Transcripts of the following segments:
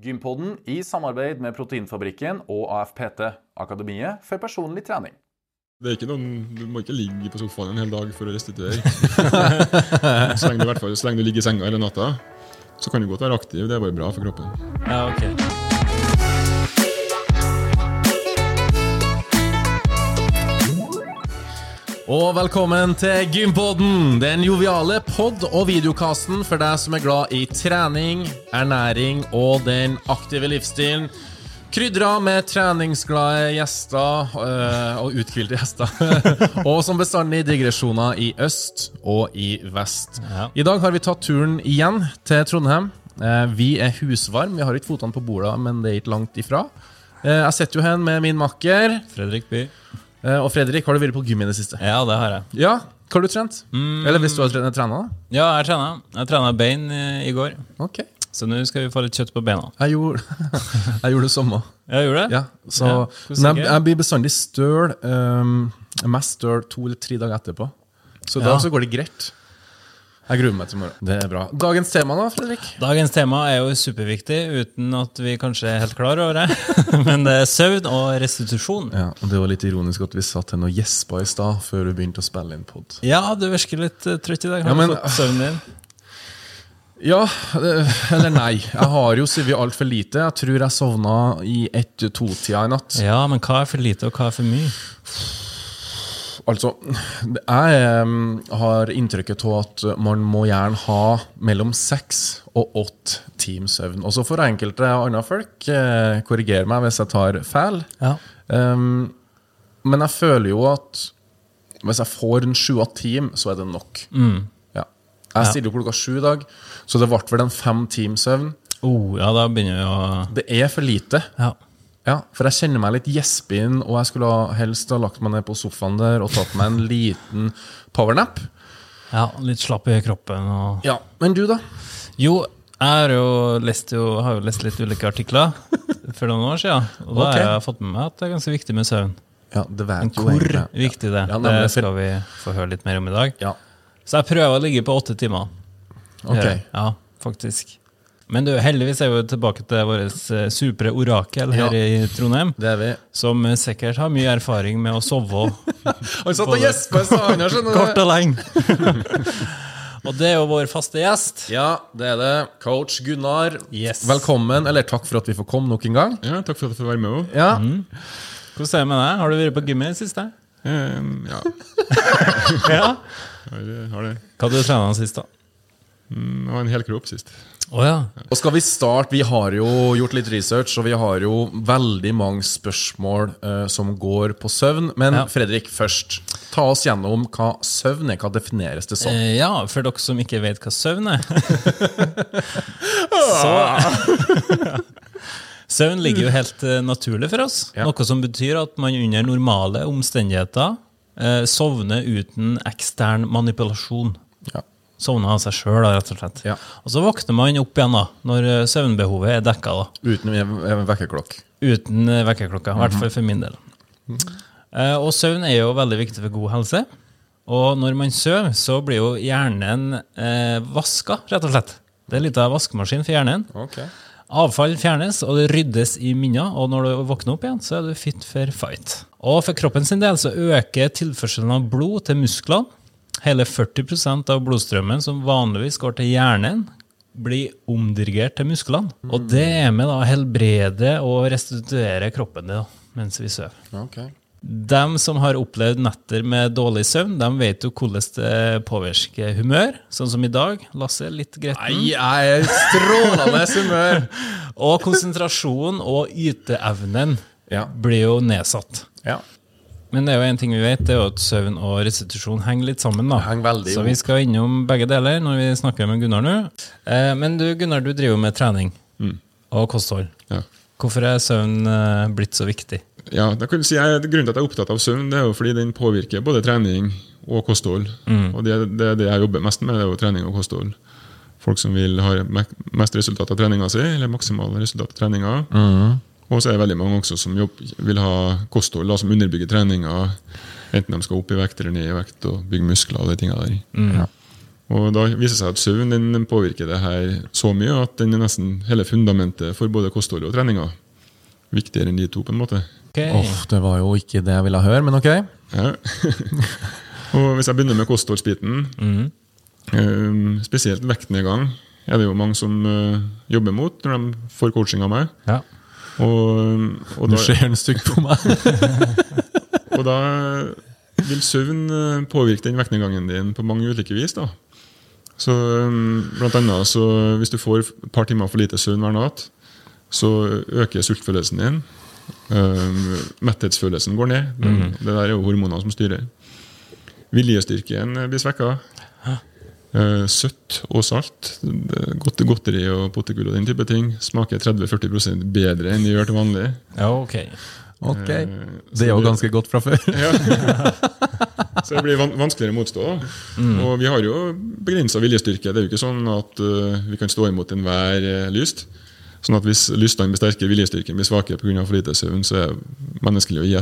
Gympodden i samarbeid med Proteinfabrikken og AFPT, Akademiet for personlig trening. Det er ikke noen, Du må ikke ligge på sofaen en hel dag for å restituere. så, lenge du, i hvert fall, så lenge du ligger i senga hele natta, så kan du godt være aktiv. Det er bare bra for kroppen. Ja, ok. Og velkommen til Gympodden, den joviale pod- og videokasten for deg som er glad i trening, ernæring og den aktive livsstilen. Krydra med treningsglade gjester øh, og uthvilte gjester. og som bestandig digresjoner i øst og i vest. Ja. I dag har vi tatt turen igjen til Trondheim. Eh, vi er husvarm. Vi har ikke fotene på bordet, men det er ikke langt ifra. Eh, jeg sitter jo her med min makker. Fredrik By. Eh, og Fredrik, har du vært på gym i det siste? Ja, det har jeg. Ja, hva har du trent? Eller hvis du har trent, trena, da? Ja, jeg trena. Jeg trena bein i går, Ok. så nå skal vi få litt kjøtt på beina. Jeg gjorde, jeg gjorde det samme. Jeg gjorde det? Ja, så, Ja, jeg, jeg blir bestandig støl. Um, mest støl to eller tre dager etterpå. Så da så går det greit. Jeg gruer meg til i morgen. Det er bra. Dagens tema, da, Fredrik? Dagens tema er jo superviktig, uten at vi kanskje er helt klar over det. Men det er søvn og restitusjon. Ja, og Det var litt ironisk at vi satt her og gjespa i stad før du begynte å spille inn pod. Ja, du virker litt eh, trøtt i dag. Har Ja, men- du fått søvnen din? Ja, eller nei. Jeg har jo sovet altfor lite. Jeg tror jeg sovna i ett-to-tida i natt. Ja, men hva er for lite, og hva er for mye? Altså, jeg har inntrykket av at man må gjerne ha mellom seks og åtte timer søvn. Og så får enkelte andre folk eh, korrigere meg hvis jeg tar feil. Ja. Um, men jeg føler jo at hvis jeg får en sju-åtte timer, så er det nok. Ja. Jeg stiller jo klokka sju i dag, så det ble vel en fem timer søvn. Oh, ja, da begynner vi å Det er for lite. Ja. Ja, for jeg kjenner meg litt gjespen, og jeg skulle helst ha lagt meg ned på sofaen der og tatt meg en liten powernap. ja, litt slapp i kroppen og Ja, Men du, da? Jo, jeg har jo lest, jo, har jo lest litt ulike artikler for noen år siden. Og da okay. har jeg fått med meg at det er ganske viktig med søvn. Ja, det vet Men jo hvor egentlig. viktig det Ja, er, nemlig, det skal vi få høre litt mer om i dag. Ja, Så jeg prøver å ligge på åtte timer. ok. Ja, faktisk. Men du, heldigvis er vi tilbake til vårt eh, supre orakel her Ja. i Trondheim. Det er vi. Som eh, sikkert har mye erfaring med å sove Han satt og gjespa i stad, kort og lenge. og det er jo vår faste gjest. Ja, det er det. Coach Gunnar, Yes. velkommen. Eller takk for at vi får komme nok en gang. Ja, Takk for at jeg får være med òg. Ja, Hvordan er det med deg? Har du vært på gymmet i det siste? ja, Ja. har, har det. Hva hadde du trena sist, da? Mm, Det var en hel kropp sist. Oh, ja. Og skal vi starte, Vi har jo gjort litt research, og vi har jo veldig mange spørsmål uh, som går på søvn. Men Ja. Fredrik, først. Ta oss gjennom hva søvn er. Hva defineres det som? Uh, ja, for dere som ikke vet hva søvn er. Så Søvn ligger jo helt eh, naturlig for oss. Ja. Noe som betyr at man under normale omstendigheter eh, sovner uten ekstern manipulasjon. Ja. Sovner av seg sjøl, rett og slett. Ja. Og så våkner man opp igjen da, når eh, søvnbehovet er dekka. da. Uten vekkerklokke? Uten vekkerklokke. I hvert fall for min del. Eh, Og søvn er jo veldig viktig for god helse. Og når man sover, så blir jo hjernen eh, vaska, rett og slett. Det er litt av vaskemaskin for hjernen. Okay. Avfall fjernes, og det ryddes i minner, og når du våkner opp igjen, så er du fit for fight. Og for kroppen sin del så øker tilførselen av blod til musklene. Hele 40% av blodstrømmen som vanligvis går til hjernen, blir omdirigert til musklene. Og det er med å helbrede og restituere kroppen din mens vi sover. Okay. De som har opplevd netter med dårlig søvn, de vet jo hvordan det påvirker humør. Sånn som i dag. Lasse, litt gretten. Nei, jeg er strålende humør! Og konsentrasjonen og yteevnen Ja. blir jo nedsatt. ja. Men det er jo en ting vi vet, det er jo at søvn og restitusjon henger litt sammen. da. Henger veldig Så vi skal innom begge deler når vi snakker med Gunnar nå. Eh, men du Gunnar, du driver med trening og kosthold. Ja. Hvorfor er søvn eh, blitt så viktig? Ja, da kan du si jeg, Grunnen til at jeg er opptatt av søvn, det er jo fordi den påvirker både trening og kosthold. Og det, det det jeg jobber mest med, det er jo trening og kosthold. Folk som vil ha mest resultat av treninga si, eller maksimale resultat av treninga. Og så er det veldig mange også som jobb, vil ha kosthold da, som underbygger treninga. Enten de skal opp i vekt eller ned i vekt og bygge muskler og de tingene der. Og da viser det seg at søvn den påvirker det her så mye at den er nesten hele fundamentet for både kosthold og treninga. Viktigere enn de to, på en måte. Ok. Åh, det var jo ikke det jeg ville høre, men ok. Ja. og hvis jeg begynner med kostholdsbiten, eh, spesielt vektnedgang, er det jo mange som eh, jobber mot når de får coaching av meg. Ja. Og, og da, ser han stygt på meg. Og da vil søvn eh, påvirke den vektnedgangen din på mange ulike vis. da. Så um, blant annet, så Hvis du får et par timer for lite søvn hver natt, så øker sultfølelsen din. Um, metthetsfølelsen går ned. Mm. Det der er jo hormonene som styrer. Viljestyrken eh, blir svekka. Eh, søtt og salt, godteri og potetgull og den type ting smaker 30-40% bedre enn de gjør til vanlig. ja, ok. okay. Eh, Det er jo ganske godt fra før. Så det blir vanskeligere å motstå. Mm. Og vi har jo begrensa viljestyrke. Det er jo ikke sånn at eh, vi kan stå imot enhver lyst. Sånn at Hvis lystene blir sterke, viljestyrken blir svakere pga. for lite søvn, så er det menneskelig å gi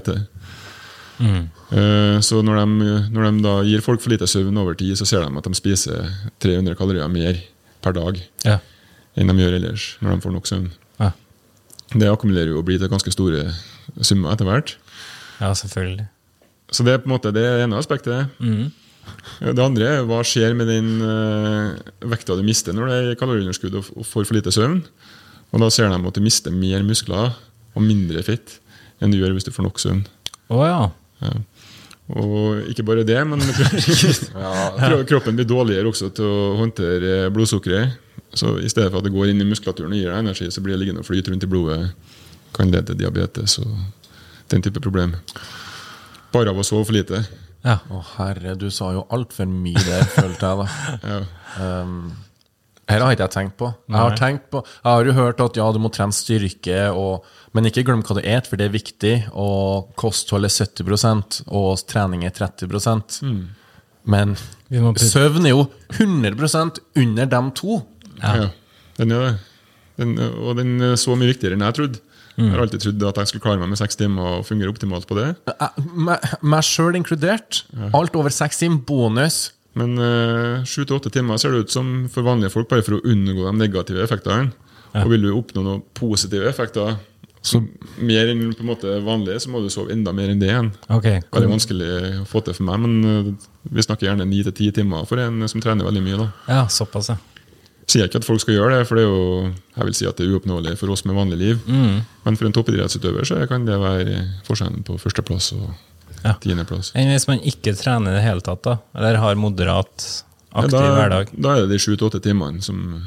Eh, så når de, når de da gir folk for lite søvn over tid, så ser de at de spiser 300 kalorier mer per dag Ja. enn de gjør ellers når de får nok søvn. Ja. Det akkumulerer jo og blir til ganske store summer etter hvert. ja, selvfølgelig. Så det er på en måte det ene aspektet. Det andre er hva skjer med den uh, vekta du mister når det er kaloriunderskudd og, og får for lite søvn. Og Da ser de at du mister mer muskler og mindre fett enn du gjør hvis du får nok søvn. Oh, ja. Og ikke bare det, men kroppen blir dårligere også til å håndtere blodsukkeret. Så i stedet for at det går inn i muskulaturen og gir deg energi, så blir det liggende og flyte rundt i blodet. Kan lede til diabetes og den type problem. Bare av å sove for lite. Ja. Å herre, du sa jo altfor mye der, følte jeg da. Ja. Um, her har ikke jeg tenkt på. Jeg har, tenkt på, jeg har jo hørt at ja, du må trene styrke, og, men ikke glem hva du spiser, for det er viktig. Og kosthold er 70% og trening er 30 Men Vi må putte- søvn er jo 100% under dem to. Ja. den er det. Den, og den er så mye viktigere enn jeg trodde. Jeg har alltid trodd at jeg skulle klare meg med seks timer og fungere optimalt på det. Meg sjøl inkludert. Alt over seks timer, bonus. Men eh, sju til åtte timer ser det ut som for vanlige folk, bare for å unngå de negative effektene. Og vil du oppnå noen positive effekter, så mer enn på en måte vanlig, så må du sove enda mer enn det igjen. Ok. Veldig vanskelig å få til for meg, men eh, vi snakker gjerne ni til ti timer for en som trener veldig mye. da. Ja, såpass, ja. Sier ikke at folk skal gjøre det, for det er jo, jeg vil si at det er uoppnåelig for oss med vanlig liv. Men for en toppidrettsutøver så kan det være forskjellen på førsteplass og Ja. tiendeplass. Enn hvis man ikke trener i det hele tatt, da? Eller har moderat, Ja, aktiv da, hverdag? da er det de sju til åtte timene som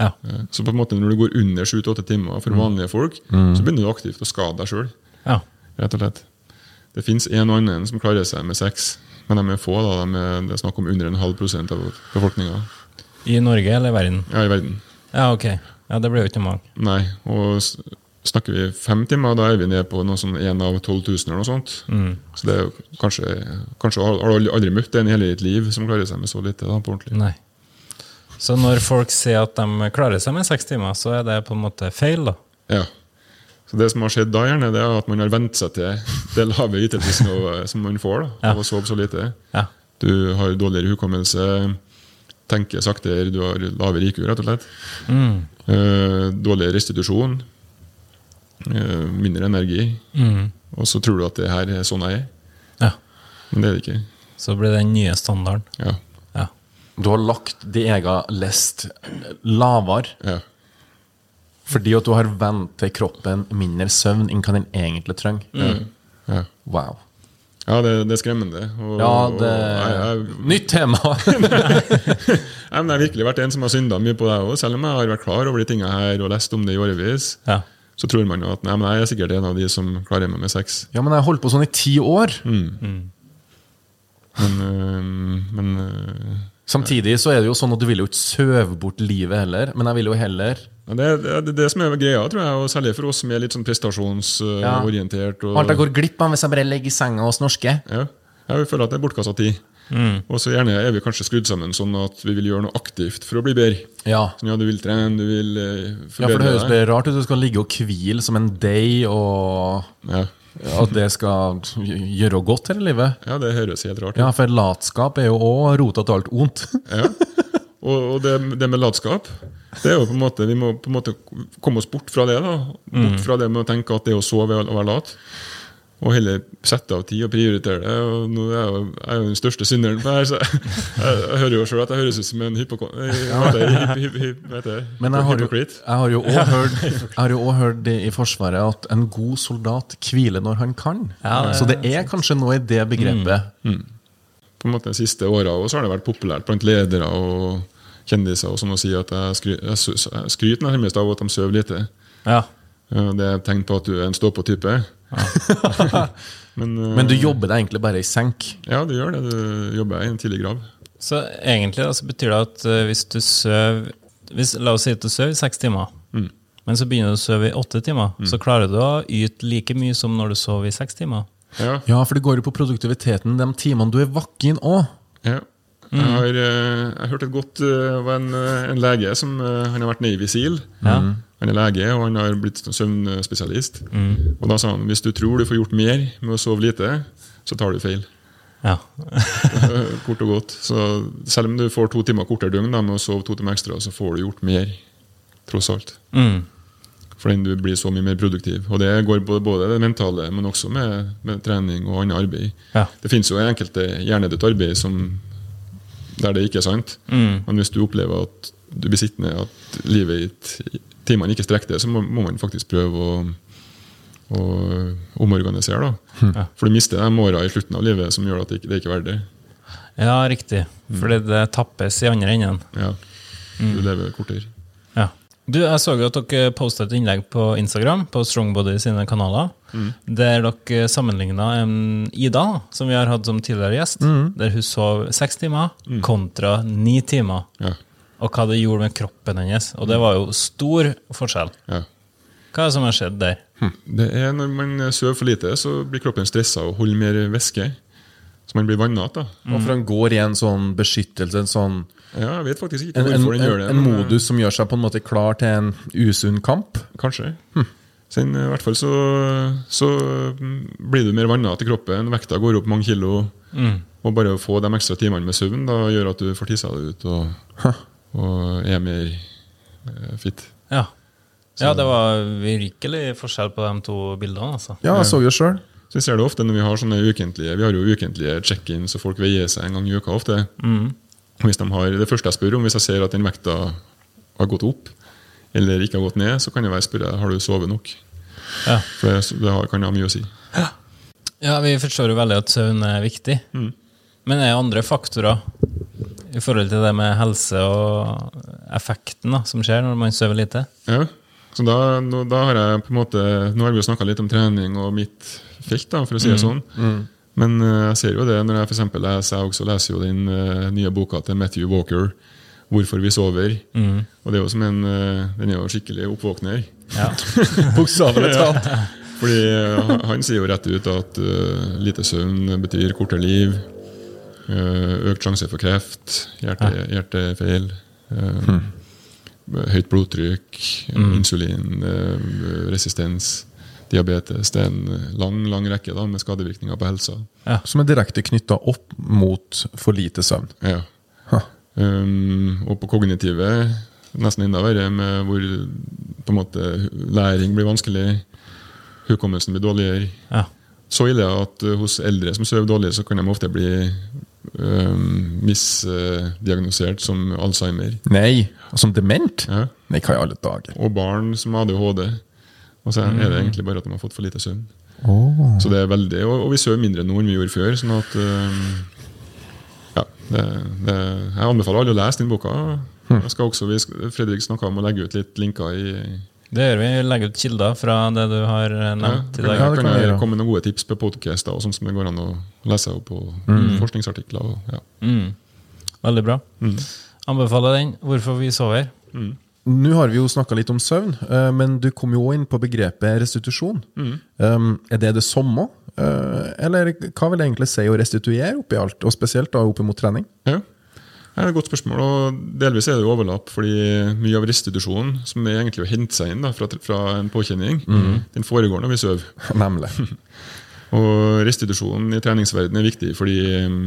Ja. ja. Så på en måte når du går under sju til åtte timer for vanlige folk, så begynner du aktivt å skade deg sjøl. ja. Rett og slett. Det fins en og annen som klarer seg med seks, men de er få. da, de er, Det er snakk om under en halv prosent av befolkninga I Norge eller verden? ja, i verden. Ja, ok. Ja, det blir jo ikke mange. Nei, og snakker vi fem timer, da er vi nede på noe sånn én av 12 000 eller noe sånt. Så det er jo kanskje, kanskje har du aldri møtt en i hele ditt liv som klarer seg med så lite. da, på ordentlig. Nei. Så når folk sier at de klarer seg med seks timer, så er det på en måte feil, da? Ja. Så det som har skjedd da, gjerne, det er at man har vent seg til det lave ytelsesnivået som man får da, Ja. av å sove så lite. Ja. Du har dårligere hukommelse, tenker saktere, du har lavere IQ, rett og slett. Mm. Eh, dårligere restitusjon, mindre energi. Mm. Og så tror du at det her er sånn jeg er, Ja. men det er det ikke. Så blir det den nye standarden. Ja. Ja. Du har lagt din egen lest lavere ja. fordi at du har vent til kroppen mindre søvn enn hva den egentlig trenger. ja. Wow. Ja, det, det er skremmende. Og, Ja, og det jeg, jeg, Nytt tema! jeg, men jeg har virkelig vært en som har synda mye på det òg, selv om jeg har vært klar over de tingene her og lest om det i årevis. Ja. Så tror man jo at nei, men jeg er sikkert en av de som klarer meg med sex. Ja, men jeg holdt på sånn i ti år. Men, øh, men øh, Samtidig så er det jo sånn at du vil jo ikke søve bort livet heller, men jeg vil jo heller ja, det, det, det er det som er greia, tror jeg, og særlig for oss som er litt sånn prestasjonsorientert. Ja. Alt jeg går glipp av hvis jeg bare ligger i senga hos norske. Ja, jeg føler at det er bortkasta tid. Og så gjerne er vi kanskje skrudd sammen sånn at vi vil gjøre noe aktivt for å bli bedre. Ja. Sånn, ja, du vil trene, du vil øh, ja, for det høres det bare rart ut. Du skal ligge og hvile som en day, og Ja. at det skal gjøre godt hele livet. ja, det høres helt rart ut. Ja, for latskap er jo òg rota til alt ondt. Ja. Og, og det, det med latskap det er jo på en måte, Vi må på en måte komme oss bort fra det. da Bort fra det med å tenke at det å sove er å være lat. Og heller sette av tid og prioritere det. og nå er jeg jo, jeg er jo den største synderen på her, så jeg, jeg, jeg hører jo sjøl at jeg høres ut som en hypoko... Vet jeg, hyp, hyp, hyp, vet jeg, Men jeg har, jo, hypokrit. jeg har jo også hørt, jeg har jo også hørt det i Forsvaret at en god soldat hviler når han kan. Ja, det så det er kanskje noe i det begrepet. på en måte de siste åra har det vært populært blant ledere og kjendiser og sånn å si at jeg, skry, jeg, jeg skryter nærmest av at de sover lite. Ja. Ja, Det er et tegn på at du er en stå-på-type. Men, eh, Men du jobber deg egentlig bare i senk. Ja, du gjør det. Du jobber i en tidlig grav. Så egentlig altså, betyr det at eh, hvis du sover La oss si at du sover i seks timer, men så begynner du å sove i åtte timer, så klarer du å yte like mye som når du sover i seks timer. Ja, Ja, for det går jo på produktiviteten de timene du er vakken òg. ja. Jeg har eh, jeg hørte et godt eh, var en, eh, en lege som eh, Han har vært Navy Seal. Han er lege, og han har blitt søvnspesialist. Og da sa han hvis du tror du får gjort mer med å sove lite, så tar du feil. Ja. Kort og godt. Så selv om du får to timer kortere døgn da, med å sove to timer ekstra, så får du gjort mer. Tross alt. Mm. Fordi du blir så mye mer produktiv. Og det går både, både det mentale, men også med, med trening og annet arbeid. Ja. Det finnes jo enkelte hjernedødt arbeid som, der det ikke er sant. Mm. Men hvis du opplever at du blir sittende, at livet ditt timene ikke strekker det, så må, må man faktisk prøve å, å omorganisere. da. Ja. For du mister de åra i slutten av livet som gjør at det ikke, det ikke er verdig. ja, riktig. Fordi det tappes i andre enden. Ja. Du lever kortere. Ja. Du, Jeg så jo at dere posta et innlegg på Instagram, på Strongbody sine kanaler, der dere sammenligna Ida, som vi har hatt som tidligere gjest, der hun sov seks timer kontra ni timer, Ja. Og hva det gjorde med kroppen hennes. Og det var jo stor forskjell. ja. Hva er det som har skjedd der? Det er Når man sover for lite, så blir kroppen stressa og holder mer væske. Så man blir vannete. Mm. For han går i en sånn beskyttelse, en sånn Ja, jeg vet faktisk ikke hvorfor den gjør det. en, en eh, modus som gjør seg på en måte klar til en usunn kamp. Kanskje. Så den, I hvert fall så, så mm, blir du mer vannete i kroppen, vekta går opp mange kilo. Og bare å få de ekstra timene med søvn da, gjør at du får tissa deg ut og, og er mer eh, fit. Ja. ja, det var virkelig forskjell på de to bildene, altså. Ja, jeg så det sjøl. Så jeg ser det ofte når vi har sånne ukentlige Vi har jo ukentlige check-ins, og folk veier seg en gang i uka ofte. Hvis de har, det første jeg spør om, hvis jeg ser at den vekta har gått opp, eller ikke har gått ned, så kan jeg være spørre har du sovet nok. Ja. For det, det har- kan ha mye å si. Ja, ja, vi forstår jo veldig at søvn er viktig. Men er det andre faktorer i forhold til det med helse og effekten da, som skjer når man sover lite? Ja, så da, nå, da har jeg på en måte Nå har vi jo snakka litt om trening og mitt felt, da, for å si det sånn. Men uh, jeg ser jo det når jeg for eksempel leser Jeg også leser jo den uh, nye boka til Matthew Walker, 'Hvorfor vi sover'. Og det er jo som en uh, Den er jo skikkelig oppvåkner. Ja. Bokstavelig talt. Fordi han, han sier jo rett ut at lite søvn betyr kortere liv, økt sjanse for kreft, hjerte, hjertefeil, hmm. høyt blodtrykk, insulinresistens, diabetes. Det er en lang lang rekke da, med skadevirkninger på helsa. Som er direkte knytta opp mot for lite søvn. Ja. Um, og på kognitive nesten enda verre, med hvor på en måte læring blir vanskelig, hukommelsen blir dårligere. Ja. Så ille at uh, hos eldre som sover dårlig, så kan de ofte bli misdiagnosert som Alzheimer. Nei. Som dement? Ja. Nei, hva i alle dager? Og barn som ADHD. Og så er det egentlig bare at de har fått for lite søvn. Oh. Så det er veldig, Og, vi sover mindre nå enn vi gjorde før. sånn at um, ja, det, det, Jeg anbefaler alle å lese den boka. Jeg skal også, vi Fredrik snakka om å legge ut litt linker i Det gjør vi. Legger ut kilder fra det du har nevnt ja, i dag. Ja, det kan kan jeg komme med noen gode tips på podkaster, og sånt som det går an å lese opp på forskningsartikler. Og, ja. Mm. Veldig bra. Anbefaler den. Hvorfor vi sover. Nå har vi jo snakka litt om søvn, eh, men du kom jo inn på begrepet restitusjon. Mm. er det det samme? Eh, eller hva vil det egentlig si å restituere oppi alt, og spesielt da opp mot trening? Ja. Det er et godt spørsmål, og delvis er det jo overlapp. fordi mye av restitusjonen, som er egentlig å hente seg inn da, fra, fra en påkjenning, den foregår når vi sover. Nemlig. Og restitusjonen i treningsverdenen er viktig fordi mm,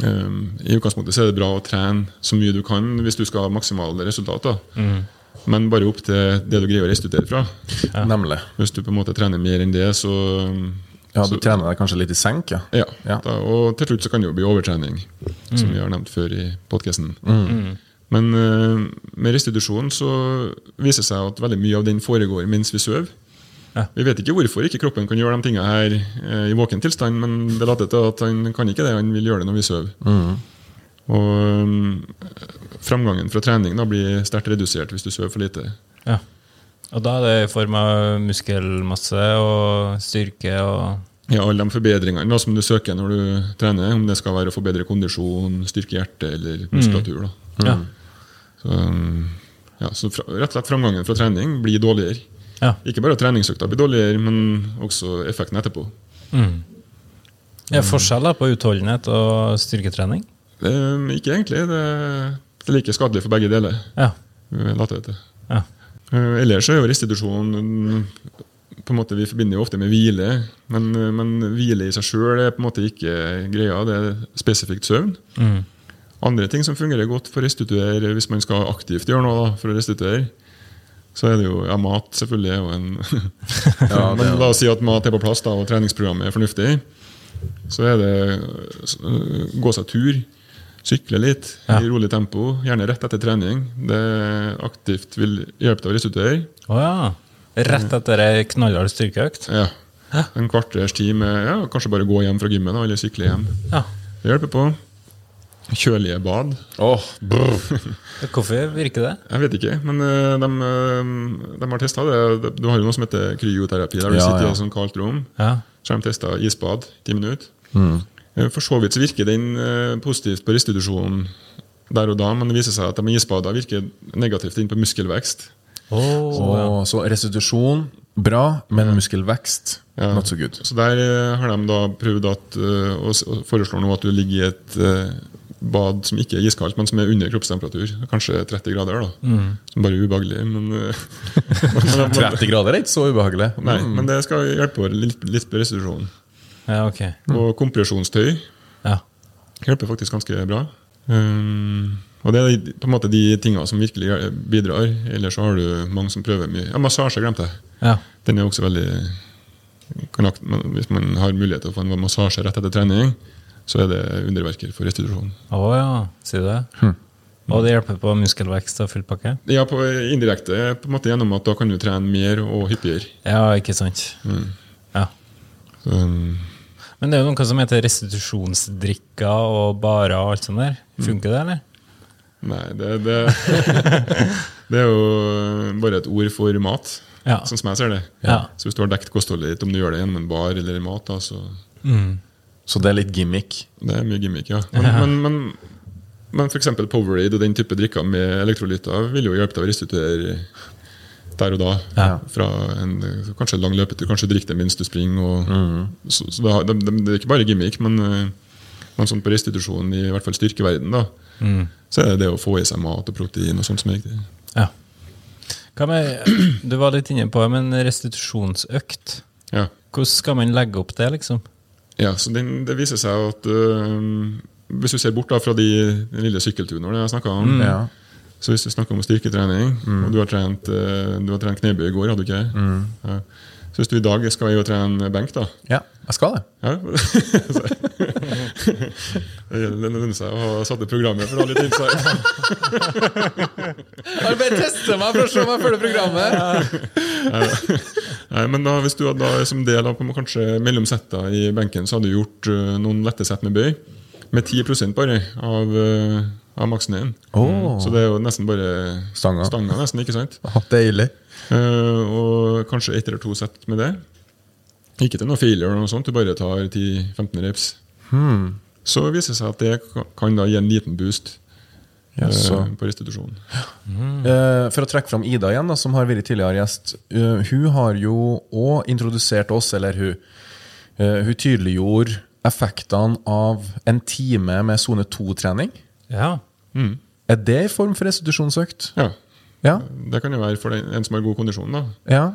Um, I utgangspunktet så er det bra å trene så mye du kan hvis du skal ha maksimale resultater. Men bare opp til det du greier å restituere fra. Nemlig. Hvis du på en måte trener mer enn det, så Ja, du trener deg kanskje litt i senk, ja. Ja. Ja. Da, og til slutt så kan det jo bli overtrening, som vi har nevnt før i podkasten. Men uh, med restitusjon så viser det seg at veldig mye av den foregår mens vi sover. Ja. Vi vet ikke hvorfor ikke kroppen kan gjøre de tingene her uh, i våken tilstand, men det later til at han kan ikke det, han vil gjøre det når vi sover. Og um, framgangen fra trening da blir sterkt redusert hvis du sover for lite. Ja. Og da er det i form av muskelmasse og styrke og Ja, alle de forbedringene som du søker når du trener, om det skal være å forbedre kondisjon, styrke hjertet eller muskulatur. Da. Ja. Så, ja, så fra, rett og slett framgangen fra trening blir dårligere. ja. Ikke bare treningsøkta blir dårligere, men også effekten etterpå. Det er det forskjeller på utholdenhet og styrketrening. Det, ikke egentlig. Det, det er like skadelig for begge deler. Ja. later det til. ja. Eh, Ellers er jo restitusjon mm, på en måte Vi forbinder jo ofte med hvile, men, eh, men hvile i seg sjøl er på en måte ikke greia. Det er spesifikt søvn. Mm. Andre ting som fungerer godt for å restituere, hvis man skal aktivt gjøre noe da, for å restituere, så er det jo ja, mat selvfølgelig er jo en Ja, Men la oss si at mat er på plass da, og treningsprogrammet er fornuftig. Så er det øh, gå seg tur, sykle litt Ja. i rolig tempo, gjerne rett etter trening. Det aktivt vil hjelpe deg å restituere. Oh, ja. Rett etter ei knallhard styrkeøkt? Ja. En kvarters tid med ja, kanskje bare gå hjem fra gymmet eller sykle hjem. Ja. Det hjelper på. Kjølige bad. Oh. Hvorfor virker det? Jeg vet ikke, men de, øh, de har testa det. Du har jo noe som heter kryoterapi, der du Ja, sitter ja. i et sånt kaldt rom. Ja. Så har de testa isbad ti minutter. Eh, For så vidt så virker den eh, positivt på restitusjonen der og da, men det viser seg at de isbader virker negativt inn på muskelvekst. Oh, så restitusjon, bra, men muskelvekst, Ja. not so good. Så der eh, har de da prøvd at, eh, og foreslår nå at du ligger i et eh, bad som ikke er iskaldt, men som er under kroppstemperatur. Kanskje 30 grader, da. Som bare er ubehagelig. Men, eh, men, men, 30 grader er ikke så ubehagelig. nei, men det skal hjelpe litt, litt på restitusjonen. Ja, ok. Og kompresjonstøy Ja. hjelper faktisk ganske bra. Um, og det er på en måte de tingene som virkelig bidrar. Ellers så har du mange som prøver mye. Ja, Massasje glemte jeg. Ja. Den er også veldig kan Hvis man har mulighet til å få en massasje rett etter trening, så er det underverker for restitusjon. Å ja, sier du det? Og det hjelper på muskelvekst og full pakke? Ja, på indirekte på en måte gjennom at da kan du trene mer og hyppigere. Ja, ikke sant? Ja. Så, um, Men det er jo noe som heter restitusjonsdrikker og barer og alt sånt der. Funker det, eller? nei, det, det, det er jo bare et ord for mat, Ja. sånn som jeg ser det. Ja. Så hvis du har dekket kostholdet ditt, om du gjør det gjennom en bar eller mat, da, så Så det er litt gimmick. Det er mye gimmick, ja. Men, men, men, men f.eks. Powerade og den type drikker med elektrolytter vil jo hjelpe deg å restituere der og da. Ja. Fra en kanskje en lang løpetur. Kanskje drikke det mens du springer. Og, Så, så det, det, det, det er ikke bare gimmick, men, eh, men sånn på restitusjon, i hvert fall styrkeverden, da, så er det det å få i seg mat og protein og sånt som er riktig. Ja. Hva med, du var litt inne på men restitusjonsøkt. Ja. Hvordan skal man legge opp det, liksom? Ja, så den, Det viser seg at øh, hvis du ser bort da fra de, den lille sykkelturen jeg snakket om, Ja. Så hvis du snakker om styrketrening, og du har trent, eh, du har trent knebøy i går, hadde du ikke? Ja. Så hvis du i dag skal jo trene benk, da Ja, jeg skal det. ja. Det lønner seg å ha satt i programmet for å ha litt insight. Jeg bare tester meg for å se om jeg følger programmet. Nei, men da, Hvis du da, som del av kanskje mellomsetta i benken, så hadde du gjort eh, noen lette sett med bøy. Med 10 bare av, uh, av maksen din. Åh. Så det er jo nesten bare Stanga. stanga nesten, ikke sant? Deilig. Uh, og kanskje ett eller to sett med det. Ikke til noe failure, eller noe sånt, du bare tar 10-15 reps. Så viser det seg at det kan da gi en liten boost yes, uh, på restitusjonen. Eh, for å trekke fram Ida igjen, da, som har vært tidligere gjest. Uh, hun har jo òg introdusert oss, eller hun, eh, hun tydeliggjorde effektene av en time med sone 2-trening. Ja. Er det en form for restitusjonsøkt? Ja, Ja. Det kan jo være for en som har god kondisjon. da ja.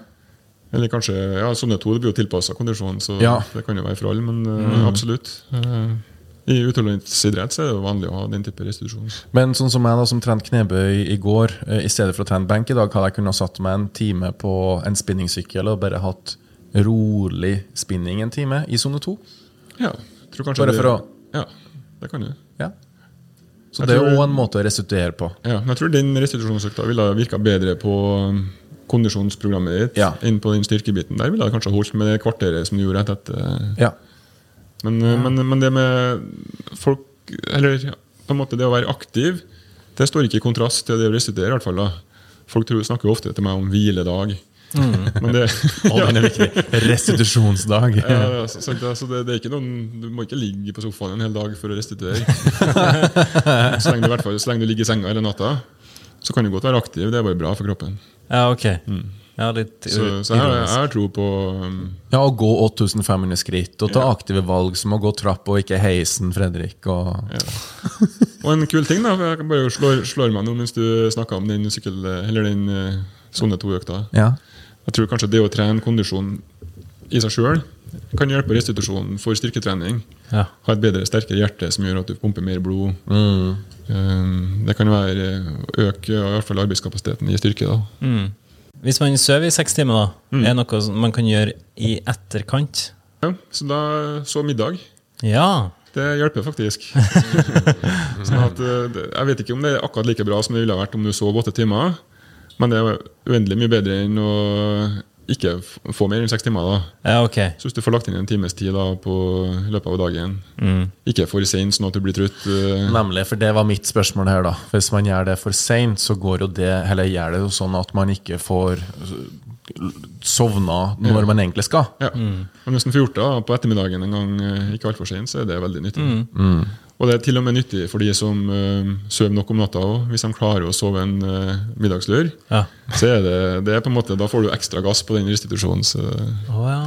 Eller kanskje, ja, Sånne to det blir jo tilpassa kondisjon, så Ja. det kan jo være for alle, men mm. absolutt. Eh, I utholdenhetsidrett er det jo vanlig å ha den type restitusjon. Men sånn som jeg da, som trente knebøy i går, eh, i stedet for å trene benk i dag, hadde jeg kunnet satt meg en time på en spinningsykkel og bare hatt rolig spinning en time i sone to. Ja, tror kanskje Bare for å- Ja, det kan du. Så Jeg det er òg en måte å restituere på. Ja, men jeg tror den restitusjonsøkta ville virka bedre på um, kondisjonsprogrammet ditt Ja. Inn på den styrkebiten. Der ville det kanskje holdt med det kvarteret som du gjorde rett etter. Ja. Men, uh, men, men det med folk Eller på en måte det å være aktiv, det står ikke i kontrast til det å restituere, i hvert fall. da. Folk tror, snakker ofte til meg om hviledag. Men det, Og den er viktig. Restitusjonsdag. Ja, ja, så, så, så det, det er ikke noen, Du må ikke ligge på sofaen en hel dag for å restituere. så, lenge du, hvert fall, så lenge du ligger i senga hele natta, så kan du godt være aktiv. Det er bare bra for kroppen. Ja, ok. Ja, litt Så, så jeg, jeg har tro på um, Ja, Å gå 8500 skritt og ta aktive valg som å gå trapp og ikke heisen, Fredrik. Og... Og en kul ting, da for Jeg kan bare slår, slår meg nå mens du snakka om den sykkel... Eller den eh, sone to-økta. Ja. Jeg tror kanskje det å trene kondisjon i seg sjøl kan hjelpe restitusjonen for styrketrening. Ja. Ha et bedre, sterkere hjerte som gjør at du pumper mer blod. Mm. det kan være å øke i hvert fall arbeidskapasiteten i styrke. da. Hvis man sover i seks timer, da, er det noe man kan gjøre i etterkant? Ja, så da så middag. Ja. Det hjelper faktisk. sånn at, eh, jeg vet ikke om det er akkurat like bra som det ville vært om du sov åtte timer, men det er uendelig mye bedre enn å ikke få mer enn seks timer. da. Ja, ok. Så hvis du får lagt inn en times tid da, på løpet av dagen, ikke for sent sånn at du blir trøtt uh... Nemlig, for det var mitt spørsmål her, da. Hvis man gjør det for seint, så går jo det Eller gjør det jo sånn at man ikke får sovna når man egentlig skal. Ja. Og hvis man får gjort det da, på ettermiddagen en gang, eh, ikke altfor sent, så er det veldig nyttig. Og det er til og med nyttig for de som uh, sover nok om natta òg. Hvis de klarer å sove en uh, middagslur, Ja. så er det, det er på en måte, da får du ekstra gass på den restitusjonen. Så, ja.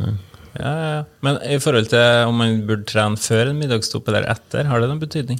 Ja, ja, ja. Men i forhold til om man burde trene før en middagstopp eller etter, har det noen betydning?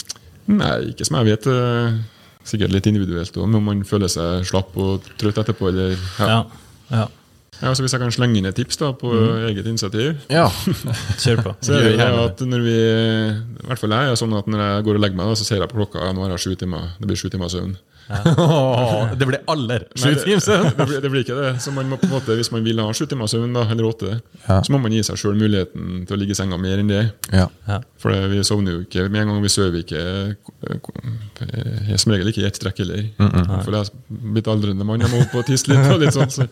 nei, ikke som jeg vet. eh, sikkert litt individuelt òg, om man føler seg slapp og trøtt etterpå. Eller, ja. Ja. ja. Ja, så hvis jeg kan slenge inn et tips da, på eget initiativ Ja. Kjør på. Så er det jo at når vi I hvert fall jeg er sånn at når jeg går og legger meg, da, så ser jeg på klokka ja, nå har jeg sju timer. Det blir sju timer søvn. det blir aller sju timer søvn. det, blir, det blir ikke det. Så man må på en måte, Hvis man vil ha sju timer søvn, da, eller åtte, Ja. så må man gi seg sjøl muligheten til å ligge i senga mer enn det. Ja. Ja. For vi sovner jo ikke med en gang. Vi sover ikke eh, som regel ikke i ett strekk heller. For jeg er blitt aldrende mann, jeg må opp og tisse litt. Og litt sånn, så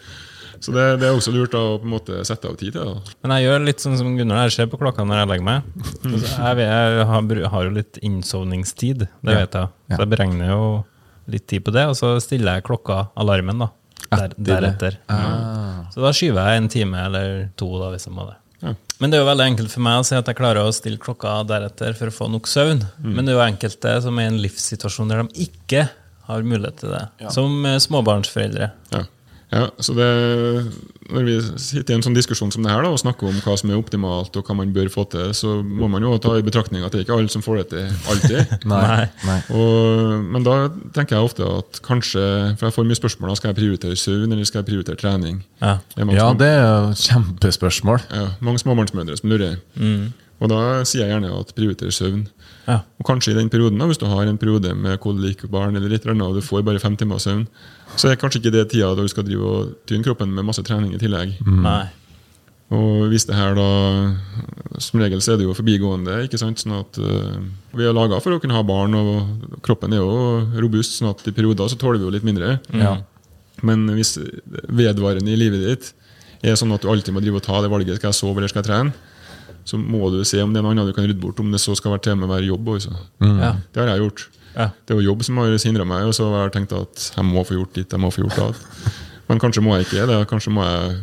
så det, det er også lurt å på en måte sette av tid til det. Men jeg gjør litt sånn som Gunnar, jeg ser på klokka når jeg legger meg. Altså, Jeg, vet, jeg har, har jo litt innsovningstid, det vet jeg. Så jeg beregner jo litt tid på det, og så stiller jeg klokka, alarmen, da. Der, Etter det. deretter. Så da skyver jeg en time eller to, da, hvis jeg må det. Ja. Men det er jo veldig enkelt for meg å si at jeg klarer å stille klokka deretter for å få nok søvn. Men det er jo enkelte som er i en livssituasjon der de ikke har mulighet til det. Som eh, småbarnsforeldre. Ja. Ja, så det, Når vi sitter i en sånn diskusjon som det her da, og snakker om hva som er optimalt, og hva man bør få til, så må man jo ta i betraktning at det er ikke alle som får det til alltid. Nei. Nei. Og, men da tenker jeg ofte at kanskje For jeg får mye spørsmål da skal jeg prioritere søvn eller skal jeg prioritere trening. Ja. Det er Ja, det er kjempespørsmål. ja, mange småbarnsmødre som lurer. Og da sier jeg gjerne at prioriter søvn. Ja. Og kanskje i den perioden, da, hvis du har en periode med kolikbarn eller litt eller annet, og du får bare fem timer søvn, så er kanskje ikke det tida da du skal drive og tyne kroppen med masse trening i tillegg. Nei. Og hvis det her da Som regel så er det jo forbigående. ikke sant? Sånn at uh, Vi er laga for å kunne ha barn, og kroppen er jo robust, sånn at i perioder så tåler vi jo litt mindre. Ja. Men hvis vedvarende i livet ditt er sånn at du alltid må drive og ta det valget skal jeg sove eller skal jeg trene, så må du se om det er noe annet du kan rydde bort, om det så skal være til med hver jobb. Også. Ja. Det har jeg gjort. Ja. Det er jo jobb som har hindra meg, og så har jeg tenkt at jeg må få gjort ditt, jeg må få gjort det. Men kanskje må jeg ikke det. Kanskje må jeg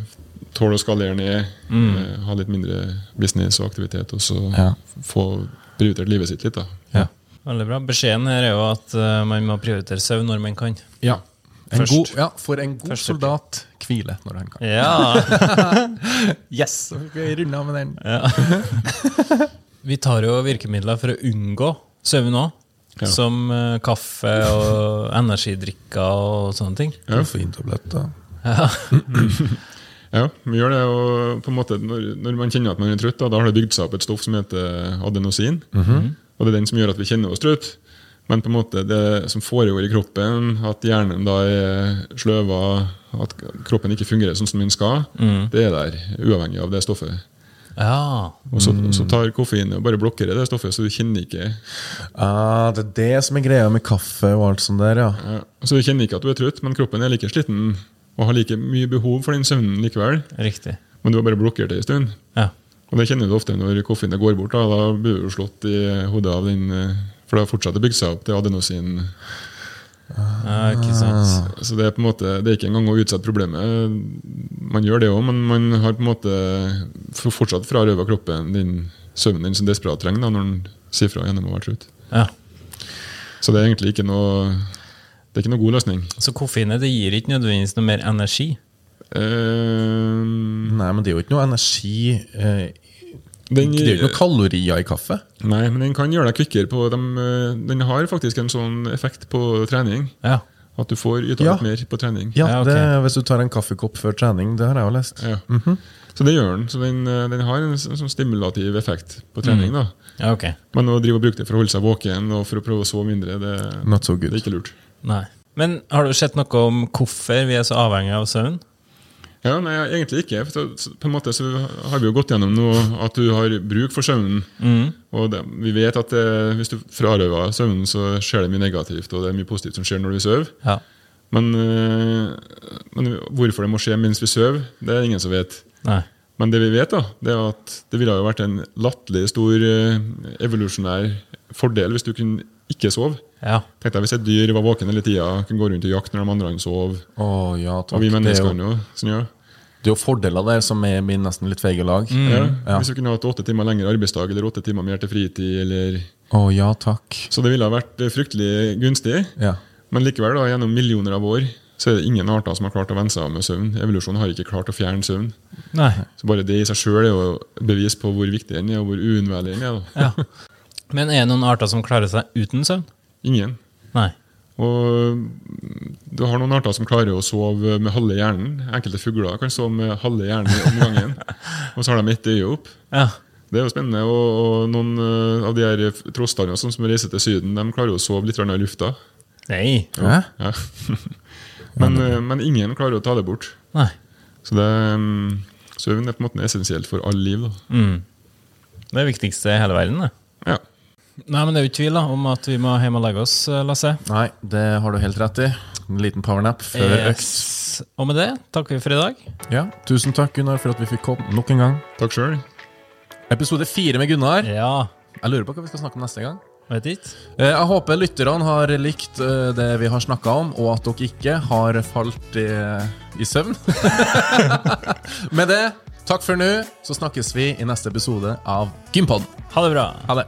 tåle å skalere ned, mm. ha litt mindre business og aktivitet, og så Ja. få prioritert livet sitt litt. da. Ja. Veldig bra. Beskjeden her er jo at eh, man må prioritere søvn når man kan. Ja. En god, ja, for en god Første soldat hvile når han kan. Ja. Yes! Så fikk vi runda med den. Vi tar jo virkemidler for å unngå søvn òg. Ja. Som uh, kaffe og energidrikker og sånne ting. Ja. fintabletter. Ja. Ja, vi gjør det. jo på en måte Når, når man kjenner at man er trøtt, da, da har det bygd seg opp et stoff som heter adenosin. Og det er den som gjør at vi kjenner oss trøtt. Men på en måte det som foregår i kroppen, at hjernen da er sløva, at kroppen ikke fungerer sånn som den skal, det er der, uavhengig av det stoffet. Ja. Og så, så tar koffein og bare blokker det stoffet, så du kjenner ikke Ah, det er det som er greia med kaffe og alt sånt der, ja. ja, Så du kjenner ikke at du er trøtt, men kroppen er like sliten og har like mye behov for den søvnen likevel. Riktig. Men du har bare blokkert det en stund. Ja. Og det kjenner du ofte når koffeinet går bort. Da, da blir du slått i hodet av den eh, For det har fortsatt å bygge seg opp til adenosin. ja, ikke sant. Så det er på en måte, det er ikke engang å utsette problemet. Man gjør det òg, men man har på en måte for- fortsatt frarøva kroppen din søvnen den som desperat trenger da, når den sier fra gjennom å være trøtt. Ja. Så det er egentlig ikke noe det er ikke noe god løsning. Så koffeinet det gir ikke nødvendigvis noe mer energi? Uh, Nei, men det er jo ikke noe energi eh, den, Det er jo ikke noe kalorier i kaffe. Nei, men den kan gjøre deg kvikkere på de, eh, Den har faktisk en sånn effekt på trening. Ja. At du får yta Ja. litt mer på trening. Ja, Ja, okay. det, Hvis du tar en kaffekopp før trening, det har jeg jo lest. Ja. Så det gjør den. Så den, eh, den har en sånn stimulativ effekt på trening. da. ja, ok. Men å drive og bruke det for å holde seg våken og for å prøve å sove mindre, det, Not so good. det er ikke lurt. Nei. Men har du sett noe om hvorfor vi er så avhengig av søvn? Ja, nei, egentlig ikke. For på en måte så har vi jo gått gjennom nå at du har bruk for søvnen. Og det, vi vet at det, hvis du frarøver søvnen, så skjer det mye negativt, og det er mye positivt som skjer når du sover. Ja. Men, øh, men hvorfor det må skje mens vi sover, det er ingen som vet. Nei. Men det vi vet, da, det er at det ville jo vært en latterlig stor øh, evolusjonær fordel hvis du kunne ikke sove. Ja. Tenk deg Hvis et dyr var våken hele tida, kunne gå rundt og jakte når de andre sov. Oh, ja, takk. Og vi kan jo sånn, ja. Det er jo fordeler der som er min nesten litt feige lag. Ja. Ja. Hvis du kunne hatt åtte timer lengre arbeidsdag eller åtte timer mer til fritid. Eller... Å ja, takk. Så det ville ha vært øh, fryktelig gunstig. Ja. Men likevel, da, gjennom millioner av år så er det ingen arter som har klart å venne seg av med søvn. Evolusjonen har ikke klart å fjerne søvn. Nei. Så Bare det i seg sjøl er jo bevis på hvor viktig den er, og hvor uunnværlig den er. Ja. Men er det noen arter som klarer seg uten søvn? Ingen. Nei. Og mm, du har noen arter som klarer å sove med halve hjernen. Enkelte fugler kan sove med halve hjernen om gangen. og så har de ett øye opp. Ja. Det er jo spennende. Og, og noen eh, av de her trostene sånn som reiser til Syden, de klarer å sove litt i lufta. Nei. Ja. Ja. men, eh, men ingen klarer å ta det bort. Nei. Så det, mm, søvn er på en måte essensielt for all liv. Da. Mm. Det er det viktigste i hele verden, det. Ja. Nei, men det er jo ikke tvil da, om at vi må hjem og legge oss, eh, Lasse. Nei, det har du helt rett i. En liten powernap før økt. Yes. Og med det takker vi for i dag. Ja, Tusen takk, Gunnar, for at vi fikk komme nok en gang. Takk sjøl. Episode fire med Gunnar. Ja, Jeg lurer på hva vi skal snakke om neste gang. vet ikke. Eh, Jeg håper lytterne har likt eh, det vi har snakka om, og at dere ikke har falt i, i søvn. Med det, takk for nå, så snakkes vi i neste episode av Gympod. Ha det bra. Ha det.